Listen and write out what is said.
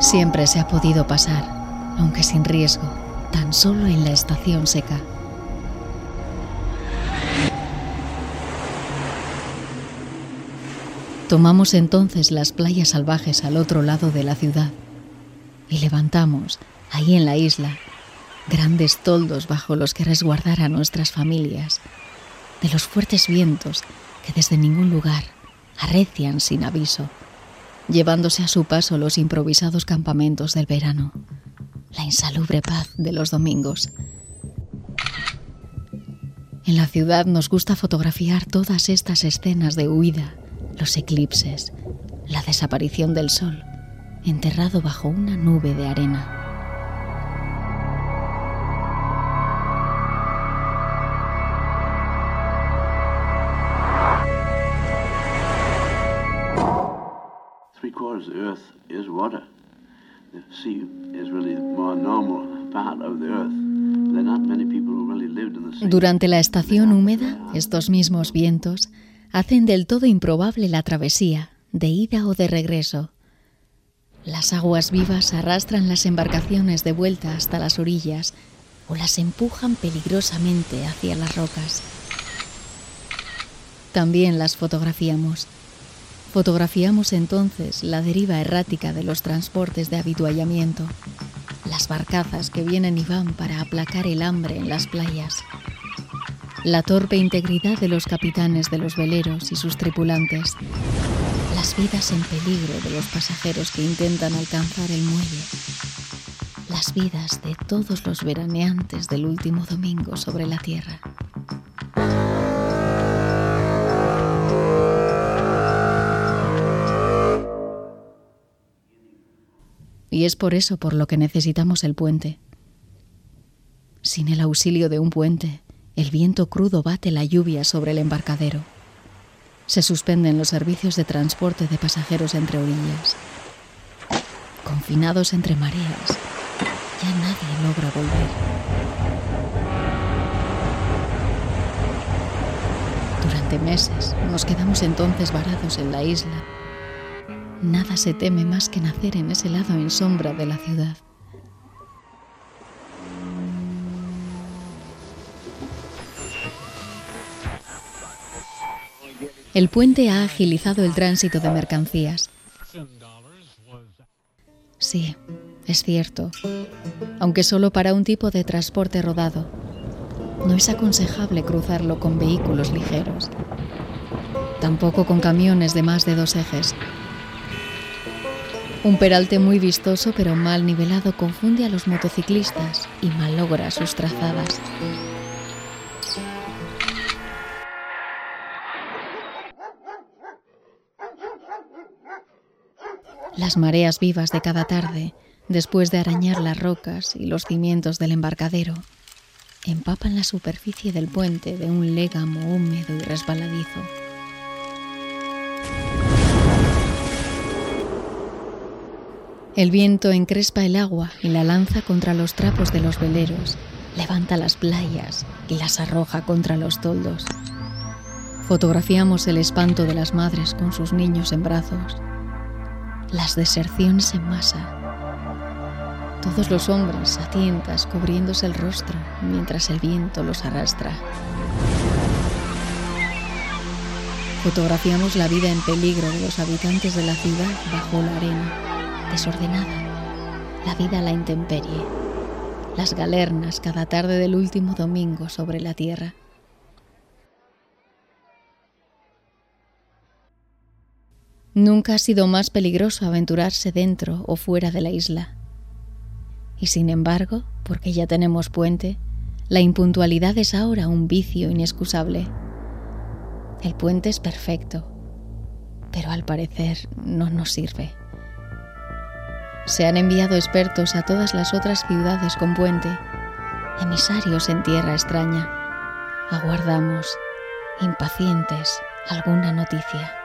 Siempre se ha podido pasar, aunque sin riesgo, tan solo en la estación seca. Tomamos entonces las playas salvajes al otro lado de la ciudad y levantamos, ahí en la isla, grandes toldos bajo los que resguardar a nuestras familias de los fuertes vientos que desde ningún lugar arrecian sin aviso, llevándose a su paso los improvisados campamentos del verano, la insalubre paz de los domingos. En la ciudad nos gusta fotografiar todas estas escenas de huida, los eclipses, la desaparición del sol, enterrado bajo una nube de arena. Durante la estación húmeda, estos mismos vientos hacen del todo improbable la travesía, de ida o de regreso. Las aguas vivas arrastran las embarcaciones de vuelta hasta las orillas o las empujan peligrosamente hacia las rocas. También las fotografiamos. Fotografiamos entonces la deriva errática de los transportes de habituallamiento, las barcazas que vienen y van para aplacar el hambre en las playas, la torpe integridad de los capitanes de los veleros y sus tripulantes, las vidas en peligro de los pasajeros que intentan alcanzar el muelle, las vidas de todos los veraneantes del último domingo sobre la tierra. Y es por eso por lo que necesitamos el puente. Sin el auxilio de un puente, el viento crudo bate la lluvia sobre el embarcadero. Se suspenden los servicios de transporte de pasajeros entre orillas. Confinados entre mareas, ya nadie logra volver. Durante meses nos quedamos entonces varados en la isla. Nada se teme más que nacer en ese lado en sombra de la ciudad. El puente ha agilizado el tránsito de mercancías. Sí, es cierto, aunque solo para un tipo de transporte rodado. No es aconsejable cruzarlo con vehículos ligeros, tampoco con camiones de más de dos ejes. Un peralte muy vistoso pero mal nivelado confunde a los motociclistas y malogra sus trazadas. Las mareas vivas de cada tarde, después de arañar las rocas y los cimientos del embarcadero, empapan la superficie del puente de un légamo húmedo y resbaladizo. El viento encrespa el agua y la lanza contra los trapos de los veleros, levanta las playas y las arroja contra los toldos. Fotografiamos el espanto de las madres con sus niños en brazos las deserciones en masa. Todos los hombres a tientas cubriéndose el rostro mientras el viento los arrastra. Fotografiamos la vida en peligro de los habitantes de la ciudad bajo la arena, desordenada, la vida a la intemperie, las galernas cada tarde del último domingo sobre la tierra. Nunca ha sido más peligroso aventurarse dentro o fuera de la isla. Y sin embargo, porque ya tenemos puente, la impuntualidad es ahora un vicio inexcusable. El puente es perfecto, pero al parecer no nos sirve. Se han enviado expertos a todas las otras ciudades con puente, emisarios en tierra extraña. Aguardamos, impacientes, alguna noticia.